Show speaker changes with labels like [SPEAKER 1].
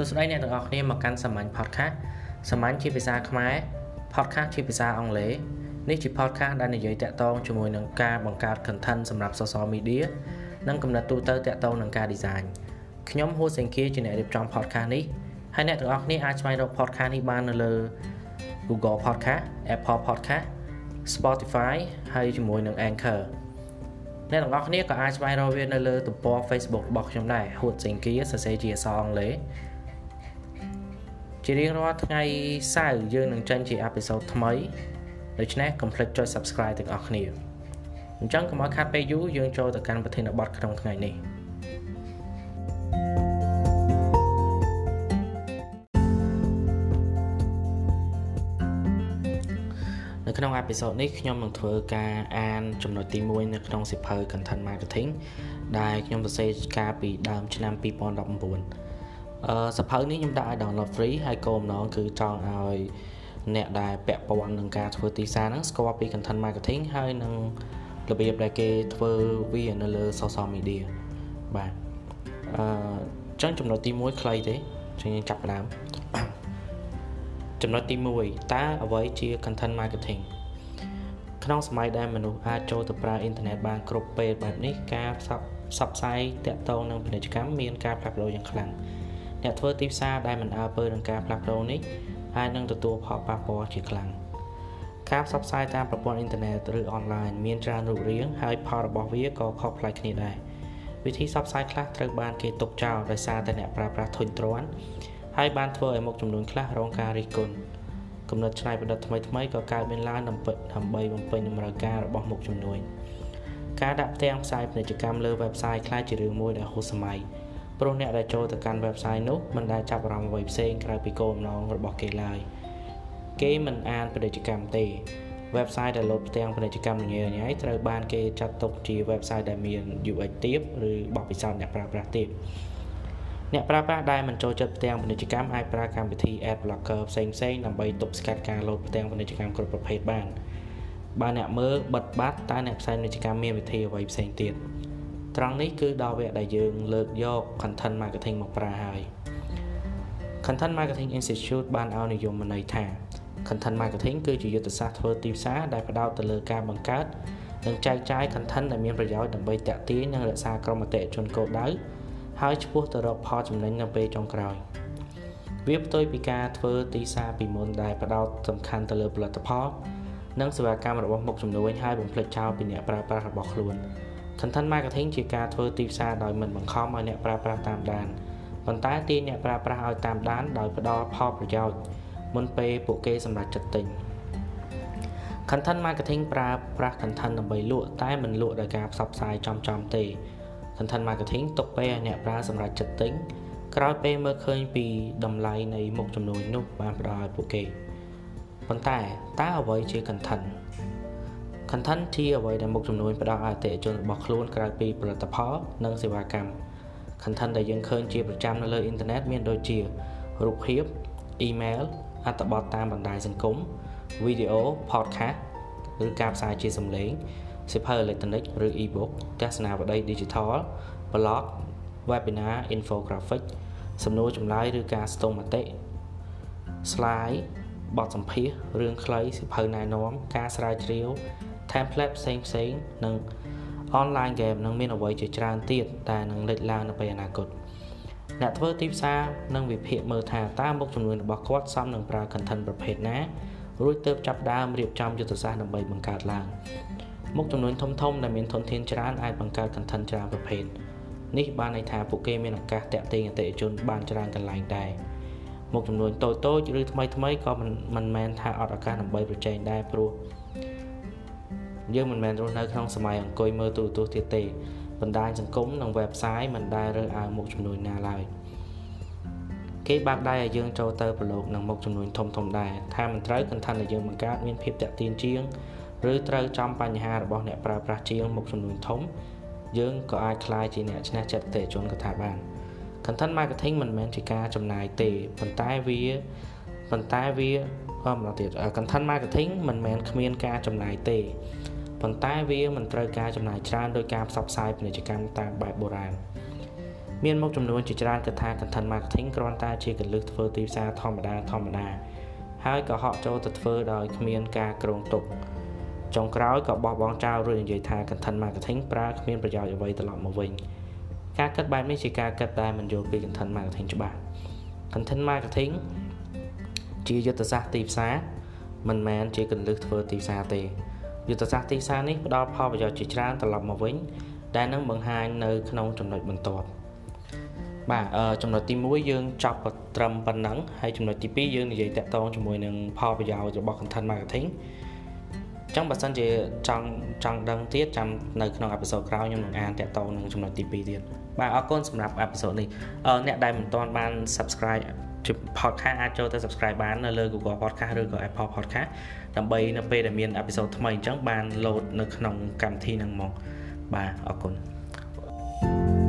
[SPEAKER 1] សួស្តីអ្នកទាំងអស់គ្នាមកកាន់សាមញ្ញ podcast សាមញ្ញជាភាសាខ្មែរ podcast ជាភាសាអង់គ្លេសនេះជា podcast ដែលនិយាយតាក់ទងជាមួយនឹងការបង្កើត content សម្រាប់ social media និងកំណត់ទូទៅតាក់ទងនឹងការ design ខ្ញុំហួសេងគាជាអ្នករៀបចំ podcast នេះហើយអ្នកទាំងអស់គ្នាអាចស្វែងរក podcast នេះបាននៅលើ Google Podcast Apple Podcast Spotify ហើយជាមួយនឹង Anchor អ្នកទាំងអស់គ្នាក៏អាចស្វែងរកវានៅលើទំព័រ Facebook របស់ខ្ញុំដែរហួតសេងគាសរសេរជាអក្សរអង់គ្លេស ជារៀងរាល់ថ្ងៃសៅរ៍យើងនឹងចេញជាអេពីសូតថ្មីដូច្នេះកុំភ្លេចចុច Subscribe ទាំងអស់គ្នាអញ្ចឹងកុំឲ្យខាត់ពេលយូរយើងចូលទៅកាន់ប្រធានបទក្នុងថ្ងៃនេះនៅក្នុងអេពីសូតនេះខ្ញុំនឹងធ្វើការអានចំណុចទី1នៅក្នុងសៀវភៅ Content Marketing ដែលខ្ញុំសរសេរកាលពីដើមឆ្នាំ2019 អឺសៀវភៅនេះខ្ញុំដាក់ឲ្យ download free ហើយគោលបំណងគឺចង់ឲ្យអ្នកដែលពាក់ព័ន្ធនឹងការធ្វើទីផ្សារហ្នឹងស្គាល់ពី content marketing ហើយនឹងរបៀបដែលគេធ្វើវានៅលើ social media បាទអឺចឹងចំណុចទី1ខ្លីទេចឹងយើងចាប់ផ្ដើមចំណុចទី1តើអ្វីជា content marketing ក្នុងសម័យដែលមនុស្សអាចចូលទៅប្រើអ៊ីនធឺណិតបានគ្រប់ពេលបែបនេះការផ្សព្វផ្សព្វផ្សាយតាក់ទងនឹងពាណិជ្ជកម្មមានការផ្លាស់ប្ដូរយ៉ាងខ្លាំង អ្នកធ្វើទីផ្សារដែលមិនអើពើនឹងការផ្លាស់ប្ដូរនេះអាចនឹងទទួលផលប៉ះពាល់ជាខ្លាំងការផ្សព្វផ្សាយតាមប្រព័ន្ធអ៊ីនធឺណិតឬអនឡាញមានច្រើនរូបរាងហើយផលរបស់វាក៏ខុសប្លែកគ្នាដែរវិធីផ្សព្វផ្សាយខ្លះត្រូវបានគេទុកចោលដោយសារតែអ្នកប្រើប្រាស់ធុញទ្រាន់ហើយបានធ្វើឲ្យមុខចំនួនខ្លះរងការរិះគន់គំនិតច្នៃប្រឌិតថ្មីថ្មីក៏កើតមានឡើងដើម្បីដើម្បីបំពេញតម្រូវការរបស់មុខចំនួនការដាក់ផ្ទាំងផ្សាយពាណិជ្ជកម្មលើ website ខ្លះជារឿងមួយដែលហួសសម័យ ព្រោះអ្នកដែលចូលទៅកាន់ website នោះមិនដែលចាប់អារម្មណ៍អ្វីផ្សេងក្រៅពីគោលបំណងរបស់គេឡើយគេមិនអានពាណិជ្ជកម្មទេ website ដែលលោតផ្ទាំងពាណិជ្ជកម្មញ៉ៃញ៉ៃត្រូវបានគេចាត់ទុកជា website ដែលមាន UX ទាបឬបទពិសោធន៍អ្នកប្រើប្រាស់ទាបអ្នកប្រើប្រាស់ដែលមិនចូលចិត្តផ្ទាំងពាណិជ្ជកម្មអាចប្រើកម្មវិធី ad blocker ផ្សេងៗដើម្បីទប់ស្កាត់ការលោតផ្ទាំងពាណិជ្ជកម្មគ្រប់ប្រភេទបានបើអ្នកមើលបិទបាត់តើអ្នកផ្សាយពាណិជ្ជកម្មមានវិធីអ្វីផ្សេងទៀត ត្រង់នេះគឺដល់វគ្គដែលយើងលើកយក content marketing មកប្រើហើយ Content Marketing Institute បានឲ្យនិយមន័យថា Content Marketing គឺជាយុទ្ធសាស្ត្រធ្វើទីផ្សារដែលផ្ដោតទៅលើការបង្កើតនិងចែកចាយ content ដែលមានប្រយោជន៍ដើម្បីតាក់ទាញនិងរក្សាក្រុមអតិថិជនគោលដៅហើយឆ្ពោះទៅរកផលចំណេញនៅពេលចុងក្រោយវាផ្ទុយពីការធ្វើទីផ្សារពីមុនដែលផ្ដោតសំខាន់ទៅលើផលិតផលនិងសេវាកម្មរបស់មុខជំនួញហើយបំភ្លេចចោលពីអ្នកប្រើប្រាស់របស់ខ្លួន Content Marketing ជាការធ្វើទីផ្សារដោយមិនបង្ខំឲ្យអ្នកប្រើប្រាស់តាមដានប៉ុន្តែទាញអ្នកប្រើប្រាស់ឲ្យតាមដានដោយផ្ដល់ផលប្រយោជន៍មុនពេលពួកគេសម្រេចចិត្តទិញ Content Marketing ប្រើប្រាស់ content ដើម្បីលក់តែមិនលក់ដោយការផ្សព្វផ្សាយចំចំទេ Content Marketing ទុកពេលឲ្យអ្នកប្រើសម្រេចចិត្តទិញក្រោយពេលមើលឃើញពីតម្លៃនៃមុខចំនួននោះបានផ្ដល់ឲ្យពួកគេប៉ុន្តែតើអ្វីជា content content ជាអ្វីដែលមុខចំនួនផ្ដល់ឲ្យអតិថិជនរបស់ខ្លួនក្រៅពីផលិតផល និងសេវាកម្ម content ដែលយើងឃើញជាប្រចាំនៅលើអ៊ីនធឺណិតមានដូចជារូបភាព email អត្ថបទតាមបណ្ដាញសង្គម video podcast ឬការផ្សាយជាសំឡេងសៀវភៅអេឡិចត្រូនិកឬ e-book ទស្សនាវដ្តី digital blog webinar infographic សំណួរចម្លើយឬការស្ទង់មតិ slide បទសម្ភាសរឿងខ្លីសៀវភៅណែនាំការស្រាវជ្រាវ template ផ្សេងផ្សេងនិង online game នឹងមានអ្វីជាច្រើនទៀតដែលនឹងលេចឡើងនៅពេលអនាគតអ្នកធ្វើទីផ្សារនឹងវិភាគមើលថាតើមុខចំនួនរបស់គាត់សមនឹងប្រើ content ប្រភេទណារួចទើបចាប់ដើមរៀបចំយុទ្ធសាស្ត្រដើម្បីបង្កើតឡើងមុខចំនួនធំធំដែលមានធនធានច្រើនអាចបង្កើត content ច្រើនប្រភេទនេះបានន័យថាពួកគេមានឱកាសតាក់ទាញអតិថិជនបានច្រើនកន្លែងដែរមុខចំនួនតូចតូចឬថ្មីថ្មីក៏មិនមែនថាអត់ឱកាសដើម្បីប្រជែងដែរព្រោះ យើងមិនមែនរស់នៅក្នុងសម័យអង្គុយមើលទូរទស្សន៍ទៀតទេបណ្ដាញសង្គមនិង website មិនដែលរើសអើងមុខចំនួនណាឡើយគេបាក់ដៃឲ្យយើងចូលទៅប្រឡូកនឹងមុខចំនួនធំធំដែរថាមិនត្រូវ content ដែលយើងបង្កើតមានភាពតាក់ទាញជាងឬត្រូវចំបញ្ហារបស់អ្នកប្រើប្រាស់ជាងមុខចំនួនធំ យើងក៏អាចក្លាយជាអ្នកឈ្នះចិត្តអតិថិជនក៏ថាបាន content marketing មិនមែនជាការចំណាយទេប៉ុន្តែវាប៉ុន្តែវាអមដល់ទៀត content marketing មិនមែនគ្មានការចំណាយទេ ប៉ុន្តែវាមិនត្រូវការចំណាយច្រើនដោយការផ្សព្វផ្សាយពាណិជ្ជកម្មតាមបែបបុរាណមានមុខចំនួនជាច្រើនគិតថា content marketing គ្រាន់តែជាកលឹះធ្វើទីផ្សារធម្មតាធម្មតាហើយក៏ហក់ចូលទៅធ្វើដោយគ្មានការគ្រោងទុកចុងក្រោយក៏បោះបង់ចោលរួចនិយាយថា content marketing ប្រើគ្មានប្រយោជន៍អ្វីត្រឡប់មកវិញការគិតបែបនេះជាការគិតដែលមិនយល់ពី content marketing ច្បាស់ content marketing ជាយុទ្ធសាស្ត្រទីផ្សារមិនមែនជាកលឹះធ្វើទីផ្សារទេ យុទ្ធសាស្ត្រទីផ្សារនេះផ្ដល់ផលប្រយោជន៍ជាច្រើនត្រឡប់មកវិញ ដែលនឹងបង្ហាញនៅក្នុងចំណុចបន្ទាប់បាទចំណុចទី1យើងចប់ត្រឹមប៉ុណ្ណឹងហើយចំណុចទី2យើងនិយាយតាក់ទងជាមួយនឹងផលប្រយោជន៍របស់ content marketing ចឹងបើសិនជាចង់ចង់ដឹងទៀតចាំនៅក្នុងអេពីសូតក្រោយខ្ញុំនឹងអានតាក់ទងនឹងចំណុចទី2ទៀតបាទអរគុណសម្រាប់អេពីសូតនេះអ្នកដែលមិនទាន់បាន subscribe ជា podcast អាចចូលទៅ subscribe បាននៅលើ Google Podcast ឬក៏ Apple Podcast ដើម្បីនៅពេលដែលមាន episode ថ្មីអញ្ចឹងបាន load នៅក្នុងកម្មវិធីហ្នឹងមកបាទអរគុណ thank you